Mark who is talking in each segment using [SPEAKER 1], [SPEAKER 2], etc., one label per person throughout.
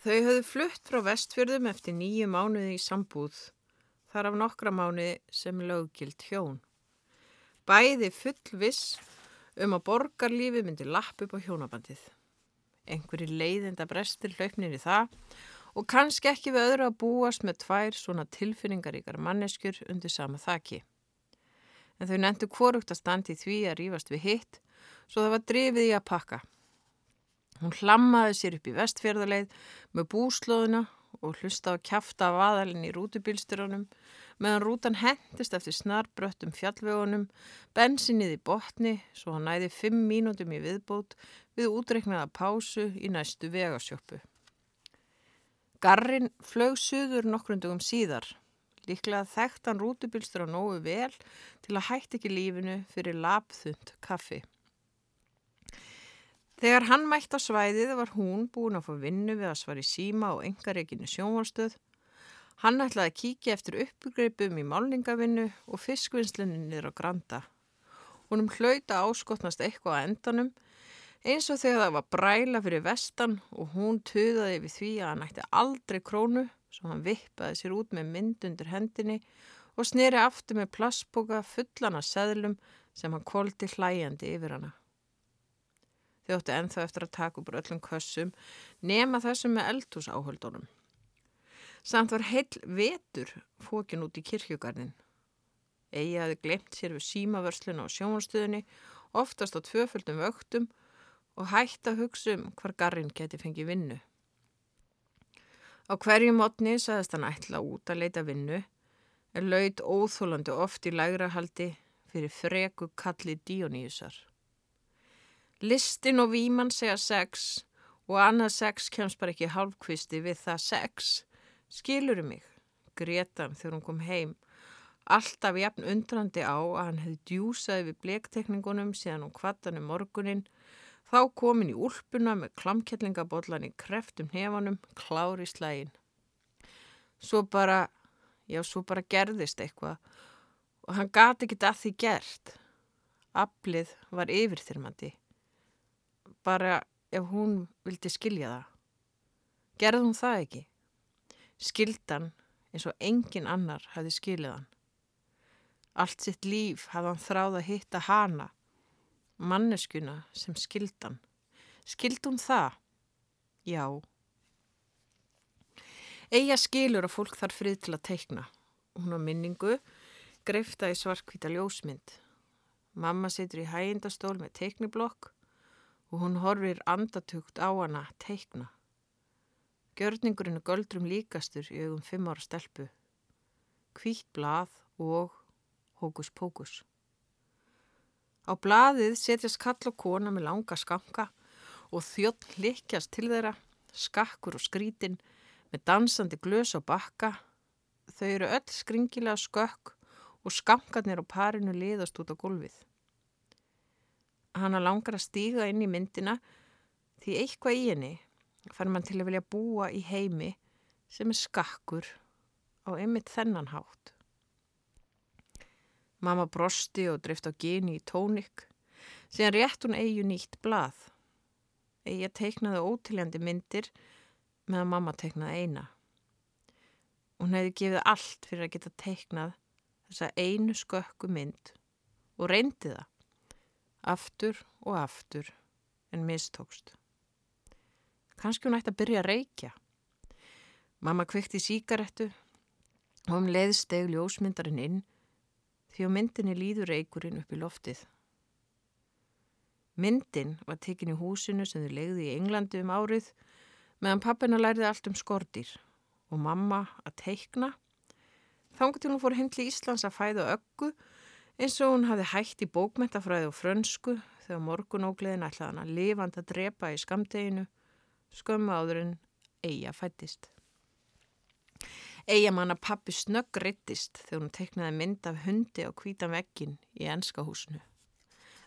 [SPEAKER 1] Þau höfðu flutt frá vestfjörðum eftir nýju mánuði í sambúð, þar af nokkra mánuði sem löggild hjón. Bæði full viss um að borgarlífi myndi lapp upp á hjónabandið. Einhverji leiðinda brestir hlaupnir í það og kannski ekki við öðru að búast með tvær svona tilfinningaríkar manneskjur undir sama þaki. En þau nendu kvorugt að standi því að rýfast við hitt svo það var drifið í að pakka. Hún hlammaði sér upp í vestfjörðarleið með búslóðuna og hlusta á kæfta vaðalinn í rútubilstyrunum meðan rútan hendist eftir snarbröttum fjallvegunum, bensinnið í botni svo hann næði fimm mínútum í viðbót við útreiknaða pásu í næstu vegasjöppu. Garrin flög suður nokkrundugum síðar. Líklega þekkt hann rútubilstur á nógu vel til að hætti ekki lífinu fyrir lapþund kaffi. Þegar hann mætt á svæðið var hún búin að fá vinnu við að svar í síma og engareikinu sjónvarstöð. Hann ætlaði að kíkja eftir uppgreipum í málningavinnu og fiskvinnsluninir á granda. Húnum hlauta áskotnast eitthvað að endanum eins og þegar það var bræla fyrir vestan og hún töðaði við því að hann ætti aldrei krónu svo hann vippaði sér út með mynd undir hendinni og sneri aftur með plassboka fullan af seðlum sem hann koldi hlæjandi yfir hana. Þau óttu enþá eftir að taka upp öllum kössum nema þessum með eldhúsáhöldunum. Samt var heil vetur fókin út í kirkjugarnin. Egi hafi glemt sér við símavörsluna á sjónastöðunni, oftast á tvöföldum vöktum og hægt að hugsa um hvar garrin geti fengið vinnu. Á hverju mótni saðist hann ætla út að leita vinnu, er laud óþólandi oft í lægrahaldi fyrir freku kalli Díoníusar. Listin og výmann segja sex og annað sex kemst bara ekki halvkvisti við það sex. Skilurum mig, Gretan þegar hún kom heim. Alltaf jafn undrandi á að hann hefði djúsaði við blektekningunum síðan hún kvattan um morgunin. Þá komin í úlpuna með klamkjellingabotlan í kreftum hefanum, klári slægin. Svo bara, já, svo bara gerðist eitthvað og hann gati ekki að því gert. Aflið var yfirþyrmandi bara ef hún vildi skilja það. Gerði hún það ekki? Skildan eins og engin annar hafði skiljaðan. Allt sitt líf hafði hann þráð að hitta hana, manneskuna sem skildan. Skildum það? Já. Eija skilur að fólk þarf frið til að teikna. Hún á minningu greifta í svarkvita ljósmynd. Mamma situr í hægindastól með teikniblokk og hún horfir andatugt á hana teikna. Gjörningurinn er göldrum líkastur í augum fimm ára stelpu. Kvítt blað og hókus pókus. Á blaðið setjast kall og kona með langa skanka og þjótt likjast til þeirra, skakkur og skrítin með dansandi glös og bakka. Þau eru öll skringilega skökk og skankarnir á parinu liðast út á gólfið hana langar að stíga inn í myndina því eitthvað í henni fær mann til að vilja búa í heimi sem er skakkur á einmitt þennan hátt. Mamma brosti og drift á geni í tónik síðan rétt hún eigi nýtt blað. Eigi að teiknaði ótiljandi myndir meðan mamma teiknaði eina. Hún hefði gefið allt fyrir að geta teiknað þessa einu skökku mynd og reyndi það aftur og aftur en mistókst. Kanski hún ætti að byrja að reykja. Mamma kvikti síkarettu og um leiðsteg ljósmyndarinn inn því á myndinni líður reykurinn upp í loftið. Myndin var tekin í húsinu sem þau legði í Englandi um árið meðan pappina lærði allt um skordir og mamma að teikna. Þannig til hún fór heim til Íslands að fæða öggu eins og hún hafi hægt í bókmentafræði og frönsku þegar morgunógleðin ætlaði hann að lifand að drepa í skamteginu skömmu áður en Eija fættist. Eija manna pappi snögg rittist þegar hún teiknaði mynd af hundi á kvítan vekkin í ennskahúsinu.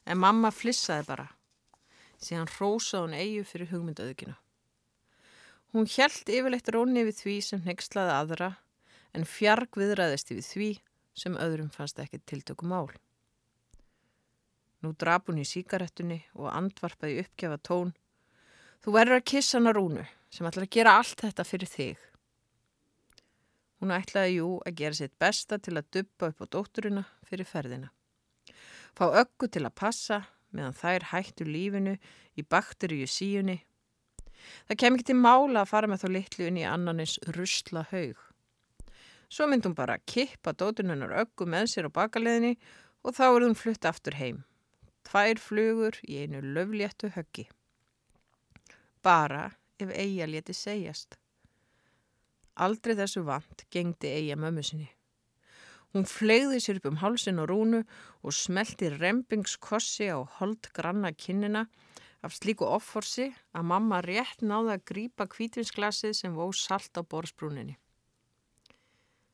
[SPEAKER 1] En mamma flissaði bara, síðan rósaði hún Eiju fyrir hugmyndaðuginu. Hún hjælt yfirleitt róni við því sem nexlaði aðra en fjark viðræðist yfir því sem öðrum fannst ekki tiltöku mál. Nú drap hún í síkaretunni og andvarpaði uppgjafa tón. Þú verður að kissa hana rúnu, sem ætlar að gera allt þetta fyrir þig. Hún ætlaði jú að gera sitt besta til að duppa upp á dótturina fyrir ferðina. Fá öggu til að passa meðan þær hættu lífinu í bakteríu síunni. Það kem ekki til mála að fara með þá litlu inn í annanins rusla haug. Svo myndi hún bara kippa dótturinnar öggu með sér á bakaleðinni og þá er hún flutt aftur heim. Tvær flugur í einu löfléttu höggi. Bara ef eiga leti segjast. Aldrei þessu vant gengdi eiga mömmu sinni. Hún flegði sér upp um hálsin og rúnu og smelti rempingskossi á hold granna kinnina af slíku offorsi að mamma rétt náði að grýpa kvítvinsglasið sem vó salt á borsbrúninni.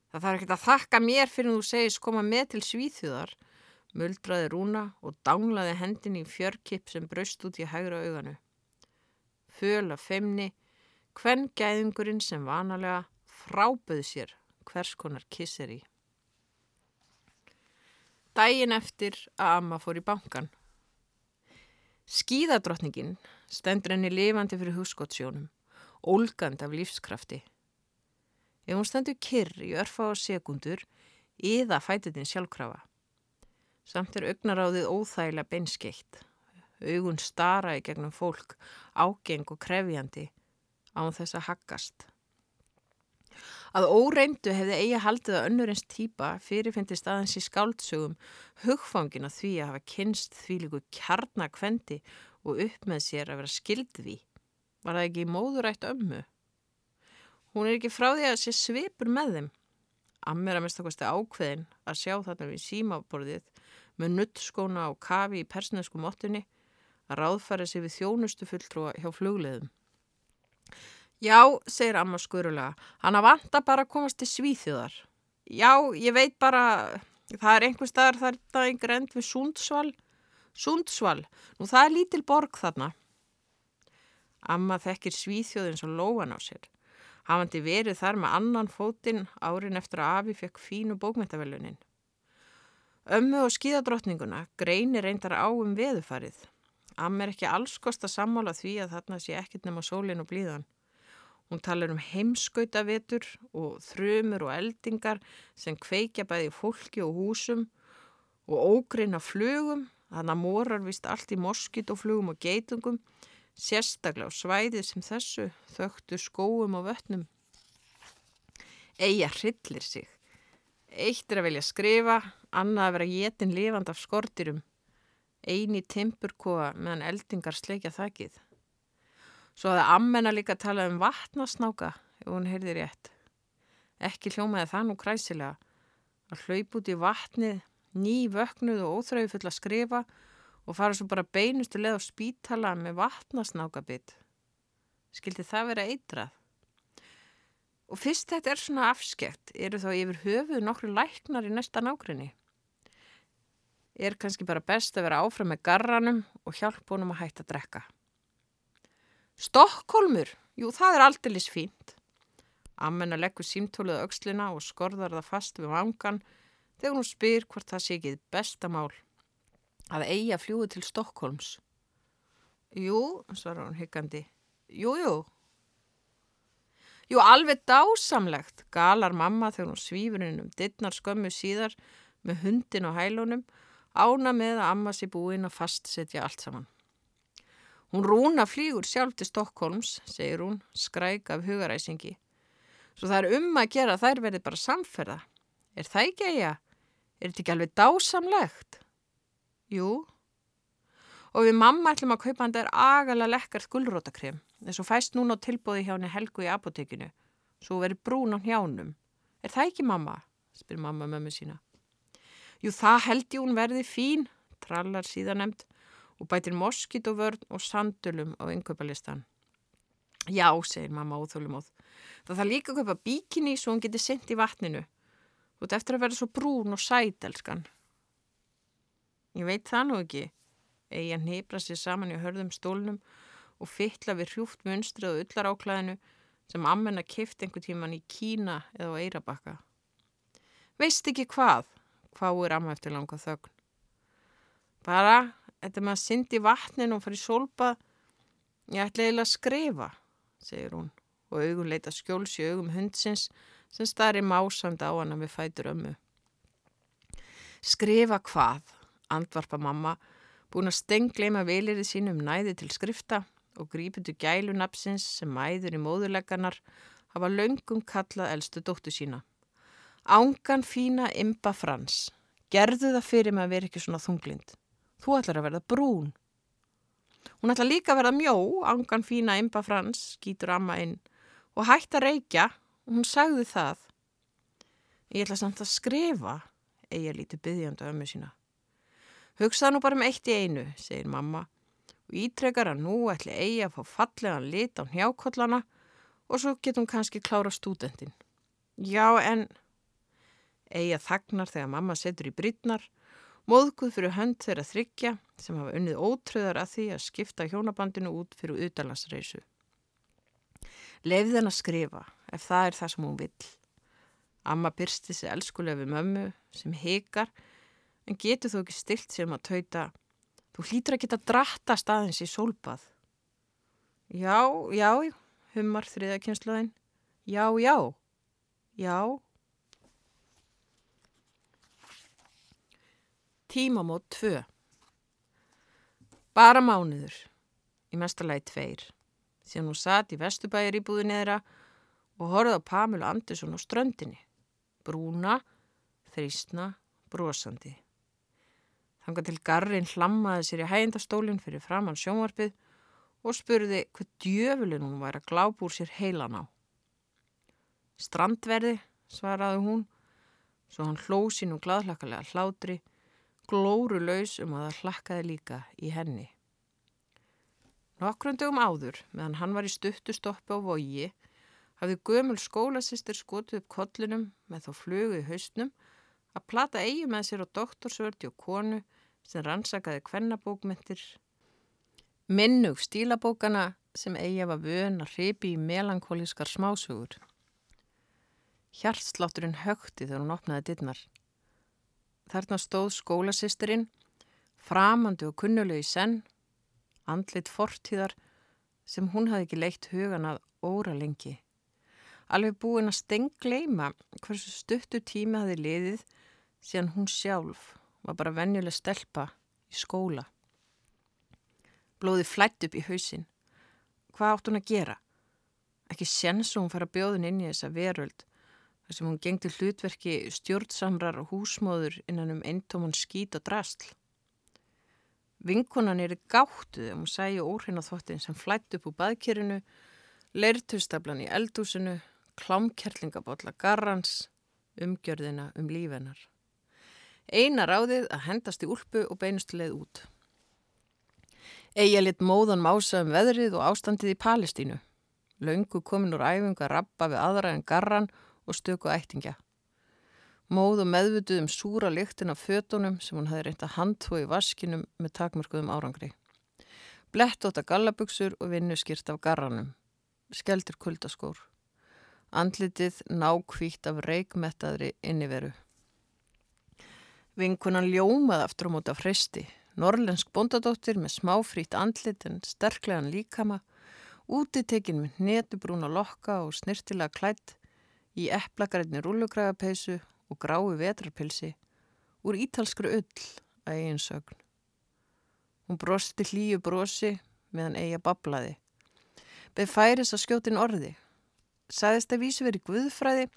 [SPEAKER 1] Það þarf ekki að þakka mér fyrir þú segist koma með til svíþjóðar, muldraði rúna og danglaði hendin í fjörkipp sem braust út í hægra auganu. Föl af femni, hvern gæðingurinn sem vanalega fráböð sér hvers konar kissir í. Dægin eftir að amma fór í bankan. Skíðadrottningin stendur henni lifandi fyrir hugskottsjónum, ólgand af lífskrafti. Ef hún stendur kyrr í örfa á sekundur, yða fætitinn sjálfkrafa. Samt er augnaráðið óþægilega beinskeitt. Augun stara í gegnum fólk, ágeng og krefjandi, án þess að haggast. Að óreindu hefði eigi haldið að önnurins týpa fyrirfindist aðeins í skáldsögum hugfangin að því að hafa kynst því líku kjarnakvendi og upp með sér að vera skildvi. Var það ekki móðurætt ömmu? Hún er ekki frá því að sé svipur með þeim. Ammir að mista kosti ákveðin að sjá þarna við símaborðið með nuttskóna og kafi í persnesku móttunni að ráðfæra sig við þjónustu fulltrúa hjá flugleðum. Já, segir amma skurulega, hann að vanta bara að komast til svíþjóðar. Já, ég veit bara, það er einhver staðar þar það er einhver end við Sundsvall. Sundsvall, nú það er lítil borg þarna. Amma þekkir svíþjóðin svo lóan á sér. Hafandi verið þar með annan fótinn árin eftir að Afi fekk fínu bókmyndavelunin. Ömmu og skíðadrottninguna greinir reyndar á um veðufarið. Amma er ekki alls kost að sammála því að þarna sé ekkit nema sólin og blíðan. Hún talar um heimskautavetur og þrumur og eldingar sem kveikja bæði fólki og húsum og ógreina flugum, þannig að morar vist allt í moskit og flugum og geitungum, sérstaklega á svæði sem þessu þögtu skóum og vötnum. Eija hryllir sig. Eitt er að velja skrifa, annað að vera getin lifand af skortirum, eini timpurkoa meðan eldingar sleikja þakkið. Svo að ammena líka tala um vatnasnáka ef hún heyrði rétt. Ekki hljómaði það nú kræsilega að hlaup út í vatnið, ný vöknuð og óþröfu full að skrifa og fara svo bara beinustu leð á spítala með vatnasnáka bit. Skildi það vera eitrað? Og fyrst þetta er svona afskekt, eru þá yfir höfuð nokkru læknar í næsta nákrenni. Er kannski bara best að vera áfram með garranum og hjálp honum að hætta að drekka. Stokkólmur, jú það er alldeles fínt. Ammenna leggur símtólið aukslina og skorðar það fast við vangan þegar hún spyr hvort það sé ekki bestamál að eiga fljúi til Stokkólms. Jú, svarar hún hyggandi. Jú, jú. Jú, alveg dásamlegt, galar mamma þegar hún svífur inn um dittnar skömmu síðar með hundin og hælunum, ána með að amma sér búin að fastsetja allt saman. Hún rúna flýgur sjálf til Stokkólms, segir hún, skræk af hugaræsingi. Svo það er um að gera þær verði bara samferða. Er það ekki eiga? Er þetta ekki alveg dásamlegt? Jú. Og við mamma ætlum að kaupa hann þær agalega lekkart gullrótakrem, þess að fæst núna tilbóði hjá henni Helgu í apotekinu, svo verið brún á hjánum. Er það ekki mamma? spyr mamma mömmu sína. Jú, það held ég hún verði fín, trallar síðan nefnd og bætir moskitovörn og sandulum á yngöpalistan. Já, segir mamma óþólumóð. Það þarf líka að kaupa bíkinni svo hún getur sendt í vatninu. Þú ert eftir að vera svo brún og sæt, elskan. Ég veit það nú ekki. Egin nýbra sér saman í hörðum stólnum og fytla við hrjúft munstrið og ullar áklæðinu sem ammenna kift einhver tíman í Kína eða á Eirabakka. Veist ekki hvað? Hvað er amma eftir langa þögn? Bara þetta með að syndi vatnin og fara í solbað, ég ætla eiginlega að skrifa. segir hún og augun leita skjóls í augum hundsins sem starri másand á hana við fætur ömmu. Skrifa hvað, andvarpa mamma, búin að stengleima velirði sínum næði til skrifta og grípitu gælunapsins sem mæður í móðulegganar hafa laungum kallað elstu dóttu sína. Ángan fína imba frans, gerðu það fyrir mig að vera ekki svona þunglind. Þú ætlar að verða brún. Hún ætlar líka að verða mjó, ángan fína imba frans, skýtur amma inn og hætti að reykja og hún sagði það. Ég ætla samt að skrifa, eigi að líti byggjandi ömmu sína. Hugsaði nú bara um eitt í einu, segir mamma og ítrekar að nú ætli eigi að fá fallegan lit á hnjákollana og svo getur hún kannski klára stúdendin. Já, en eigi að þagnar þegar mamma setur í brýtnar, móðguð fyrir hönd þeirra þryggja sem hafa unnið ótröðar að því að skipta hjónabandinu út fyrir utalansreisu. Leifð henn að skrifa ef það er það sem hún vill. Amma byrsti sig elskulega við mömmu sem hekar en getur þó ekki stilt sem að tauta þú hlýtur að geta dratta staðins í sólbað. Já, já, hummar þriðakynslaðin. Já, já, já. Tímamót 2 Bara mánuður, í mestalagi tveir síðan hún satt í vestubæjar íbúðu neðra og horfði á Pamela Andersson á ströndinni. Brúna, þrýstna, brosandi. Þanga til garrin hlammaði sér í hægindastólinn fyrir framann sjónvarpið og spurði hvað djöfulinn hún væri að glápa úr sér heilan á. Strandverði, svaraði hún, svo hann hló sín og gladhlakalega hlátri, glóru laus um að það hlakkaði líka í henni. Nokkrundum áður, meðan hann var í stuttu stoppi á vogi, hafði gömul skólasistir skotið upp kollinum með þá flugu í haustnum að plata eigi með sér á doktorsvördi og konu sem rannsakaði kvennabókmyndir. Minnug stílabókana sem eigi að hripi í melankólískar smásugur. Hjartslátturinn högti þegar hún opnaði dittnar. Þarna stóð skólasistirinn, framandi og kunnulegu í senn andlit fortíðar sem hún hafði ekki leitt hugan að óra lengi. Alveg búin að stengleima hversu stuttu tími hafði liðið síðan hún sjálf var bara venjuleg stelpa í skóla. Blóði flætt upp í hausin. Hvað átt hún að gera? Ekki séns og hún fara bjóðin inn í þessa veröld þar sem hún gengti hlutverki stjórnsamrar og húsmóður innan um eintóman skít og drastl. Vinkonan er gáttuð um að sæja óhreina þvottin sem flætt upp úr baðkérinu, leirtustablan í eldúsinu, klámkerlingabotla garrans, umgjörðina um lífennar. Eina ráðið að hendast í úlpu og beinustileið út. Egið lit móðan mása um veðrið og ástandið í Palestínu. Laungu komin úr æfingu að rappa við aðra en garran og stöku ættingja. Móð og meðvituð um súra lyktin af fötunum sem hún hafi reynt að handtvo í vaskinum með takmörkuðum árangri. Blett óta gallabugsur og vinnu skýrt af garranum. Skeldur kuldaskór. Andlitið nákvíkt af reikmettaðri inniveru. Vinkunan ljómað aftur á móta fristi. Norlensk bondadóttir með smáfrít andlit en sterklegan líkama. Útitekin með netubrúna lokka og snirtilega klætt í eplakarætni rúlugræðapeisu og grái vetrarpilsi úr ítalskru ull að eigin sögn. Hún brosti hlýju brosi meðan eiga bablaði. Beð færis að skjótin orði. Sæðist að vísu verið guðfræði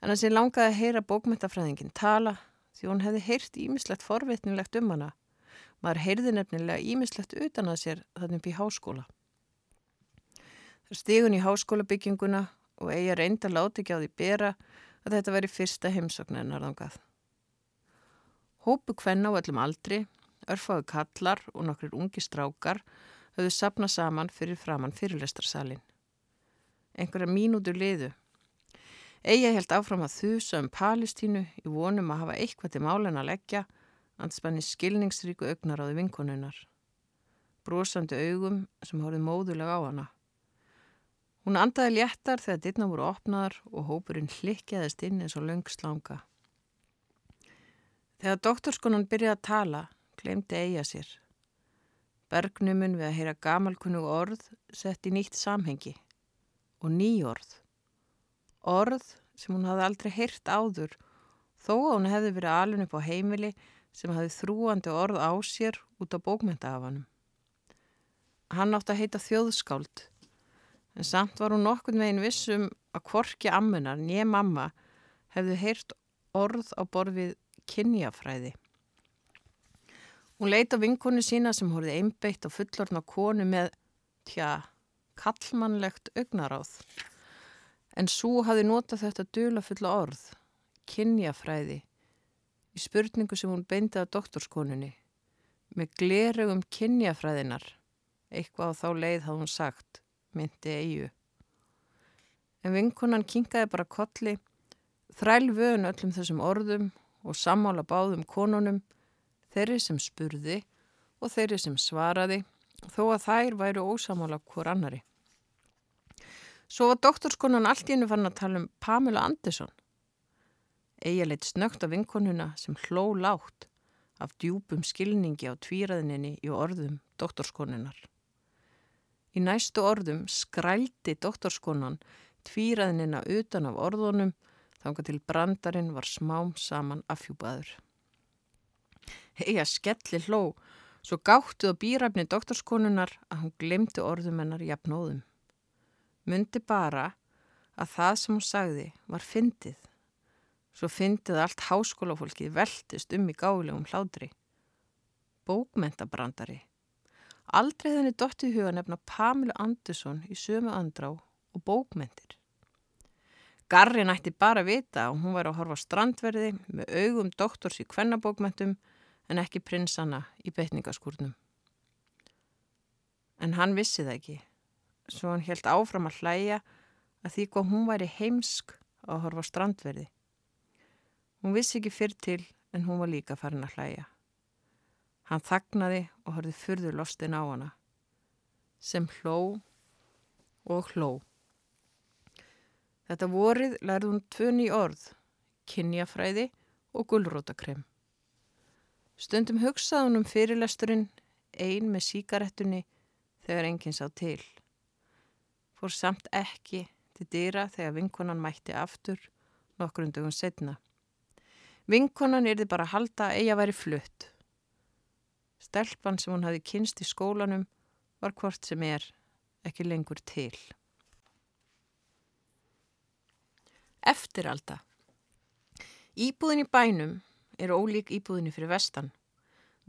[SPEAKER 1] en að sér langaði að heyra bókmyndafræðingin tala því hún hefði heyrt ímislegt forvitnilegt um hana. Maður heyrði nefnilega ímislegt utan að sér þannig í háskóla. Það stigun í háskólabygginguna og eiga reynda láti ekki á því bera að þetta veri fyrsta heimsóknarnar þangað. Hópu hvenna á öllum aldri, örfáðu kallar og nokkur ungi strákar höfðu sapna saman fyrir framann fyrirlestarsalinn. Einhverja mínútur liðu. Eigi held áfram að þusa um Palestínu í vonum að hafa eitthvað til málinn að leggja, anspanni skilningsríku augnar á því vinkonunnar. Brósandi augum sem hórið móðulega á hana. Hún andaði léttar þegar dittna voru opnaðar og hópurinn hlikkjaðist inn eins og löngslanga. Þegar doktorskonan byrjaði að tala, glemdi eiga sér. Bergnumun við að heyra gamalkunnu orð sett í nýtt samhengi. Og nýjorð. Orð sem hún hafði aldrei heyrt áður þó að hún hefði verið alun upp á heimili sem hafði þrúandi orð á sér út á bókmyndahafanum. Hann átti að heita þjóðskáld en samt var hún nokkur veginn vissum að kvorki ammunar nýja mamma hefðu heyrt orð á borfið kynjafræði. Hún leita vinkonu sína sem horfið einbeitt og fullorna konu með, tja, kallmannlegt augnaráð. En svo hafi notað þetta dula fulla orð, kynjafræði, í spurningu sem hún beindi að doktorskonunni, með glerugum kynjafræðinar, eitthvað á þá leið hafði hún sagt, myndi eigu. En vinkonan kinkaði bara kolli, þræl vöun öllum þessum orðum og sammála báðum konunum, þeirri sem spurði og þeirri sem svaraði, þó að þær væru ósamála hvort annari. Svo var doktorskonan allt í hennu fann að tala um Pamela Andersson. Eija leitt snögt af vinkonuna sem hló látt af djúpum skilningi á tvíraðininni í orðum doktorskonunnar. Í næstu orðum skrældi doktorskonan tvíraðinina utan af orðunum þángar til brandarinn var smám saman afhjúpaður. Heia skelli hló, svo gáttuð á býrafni doktorskonunar að hún glemdi orðum hennar jafnóðum. Mundi bara að það sem hún sagði var fyndið. Svo fyndið allt háskólafólkið veltist um í gálegum hládri. Bókmentabrandari. Aldrei þenni dottið huga nefna Pamela Andersson í sömu andrá og bókmentir. Garri nætti bara vita og hún var að horfa strandverði með augum doktors í kvennabókmentum en ekki prinsana í betningaskúrnum. En hann vissi það ekki, svo hann helt áfram að hlæja að því hvað hún væri heimsk að horfa strandverði. Hún vissi ekki fyrr til en hún var líka farin að hlæja. Hann þagnaði og horfið fyrður lostin á hana, sem hló og hló. Þetta vorið lærði hún tvunni orð, kynjafræði og gullrótakrem. Stundum hugsaði hún um fyrirlesturinn ein með síkaretunni þegar enginn sá til. Fór samt ekki til dýra þegar vinkonan mætti aftur nokkrundugum setna. Vinkonan erði bara að halda að eiga væri flutt. Stelpan sem hún hafi kynst í skólanum var hvort sem er ekki lengur til. Eftiralda Íbúðin í bænum er ólík íbúðinni fyrir vestan.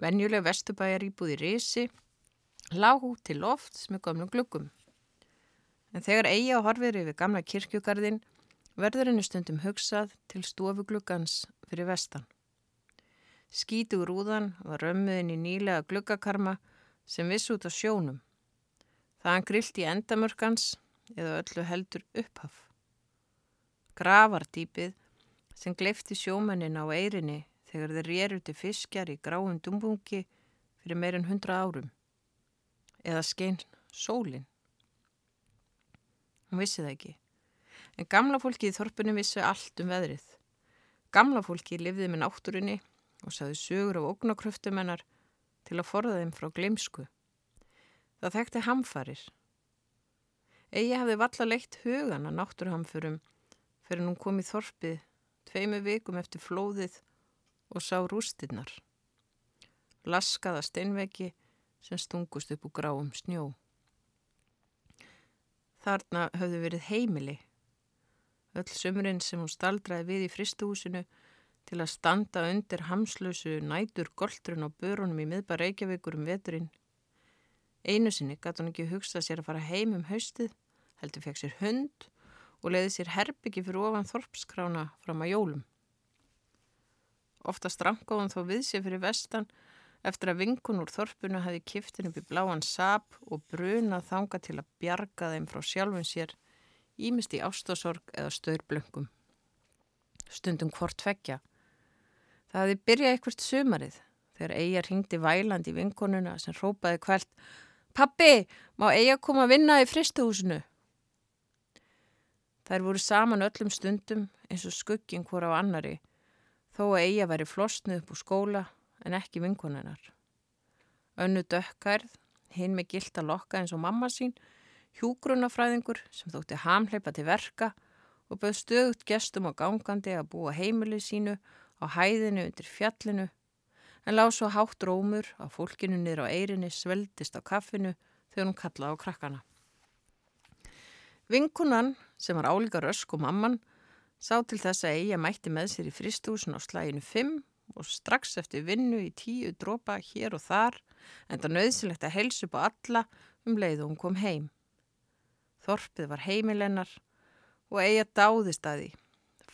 [SPEAKER 1] Venjuleg vestubæjar íbúð í risi, lág til lofts með gamlum glukkum. En þegar eigi á horfiðri við gamla kirkjugarðin verður henni stundum hugsað til stofuglukkans fyrir vestan. Skítugur úðan var römmuðin í nýlega glukkakarma sem viss út á sjónum. Þaðan grillt í endamörkans eða öllu heldur upphaf. Gravardýpið sem gleifti sjómennin á eirinni þegar þeir réruti fiskjar í gráum dumbungi fyrir meirinn hundra árum. Eða skein sólinn. Hún vissi það ekki. En gamla fólki í þorpunum vissi allt um veðrið. Gamla fólki lifði með náttúrinni og saði sögur af ógnakröftum hennar til að forða þeim frá gleimsku. Það þekkti hamfarir. Egi hafði valla leitt hugan að náttúrhamfurum fyrir hún kom í þorpið tveimu vikum eftir flóðið og sá rústinnar. Laskaða steinveggi sem stungust upp úr gráum snjó. Þarna höfðu verið heimili. Öll sömurinn sem hún staldraði við í fristuhúsinu til að standa undir hamslösu nætur goldrun og börunum í miðbar Reykjavíkur um veturinn. Einu sinni gæti hún ekki hugsað sér að fara heim um haustið, heldur fekk sér hund og leiði sér herbyggi fyrir ofan þorpskrána fram að jólum. Ofta strangáðan þó við sér fyrir vestan eftir að vinkun úr þorpunu hafi kiftin upp í bláan sap og brunað þanga til að bjarga þeim frá sjálfum sér, ímist í ástasorg eða stöðrblöngum. Stundum hvort tveggja. Það hafi byrjað eitthvað sumarið þegar Eija ringdi væland í vinkonuna sem rópaði kveld Pappi, má Eija koma að vinna í fristuhúsinu? Þær voru saman öllum stundum eins og skugging hvora á annari, þó að eiga væri flosnuð upp úr skóla en ekki vinkonennar. Önnu dökkærð, hinn með gilt að lokka eins og mamma sín, Hjúgrunafræðingur sem þótti hamleipa til verka og bauð stöðut gestum og gangandi að búa heimilið sínu á hæðinu undir fjallinu en lág svo hátt rómur að fólkinu niður á eirinni sveldist á kaffinu þegar hún kallaði á krakkana. Vinkunan sem var álíka rösk og mamman sá til þess að eiga mætti með sér í fristúsin á slæginu 5 og strax eftir vinnu í tíu dropa hér og þar en það nöðsilegt að helsu på alla um leið og hún kom heim. Þorpið var heimilennar og eiga dáðist að því.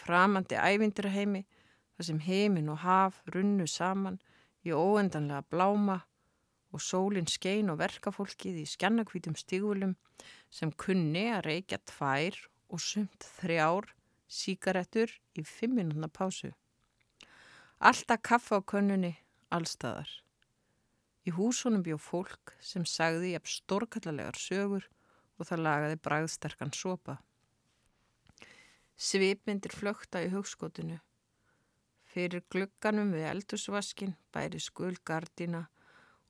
[SPEAKER 1] Framandi ævindirheimi þar sem heimin og haf runnu saman í óendanlega bláma og sólinn skein og verkafólkið í skjannakvítum stígulum sem kunni að reykja tvær og sumt þrjár síkaretur í fimm minúna pásu. Alltaf kaffa á könnunni, allstaðar. Í húsunum bjó fólk sem sagði jafn stórkallalegar sögur og það lagaði bræðsterkan sopa. Svipmyndir flökta í hugskotinu. Fyrir glugganum við eldusvaskin bæri skulgardina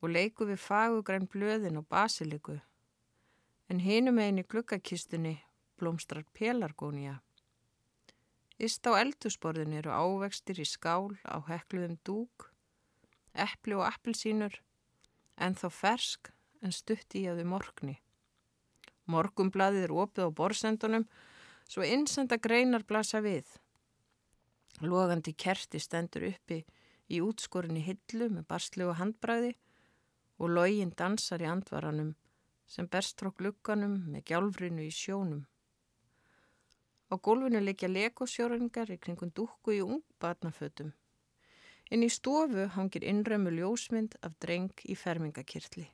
[SPEAKER 1] og leiku við fagugræn blöðin og basiliku. En hinum einn í gluggakistunni blómstrar pelargónia. Íst á eldusborðin eru ávextir í skál á hekluðum dúk, eppli og appelsínur, en þó fersk en stutt í að við morgni. Morgumblaðið er opið á borsendunum svo innsenda greinar blasa við. Logandi kerti stendur uppi í útskorinni hillu með barslegu handbræði og login dansar í andvaranum sem berst frá glugganum með gjálfrinu í sjónum. Á gólfinu leikja lekosjóringar í kringun dúkku í ungbarnafötum. Inn í stofu hangir innrömmu ljósmynd af dreng í fermingakirtli.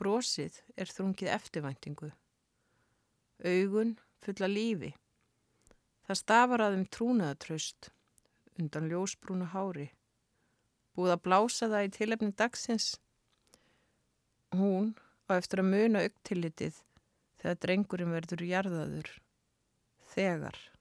[SPEAKER 1] Brosið er þrungið eftirvæntingu. Augun fulla lífi. Það stafar að um trúnaðatraust undan ljósbrúnu hári. Búið að blása það í tilefni dagsins. Hún á eftir að muna auktilitið þegar drengurinn verður jarðaður. Þegar.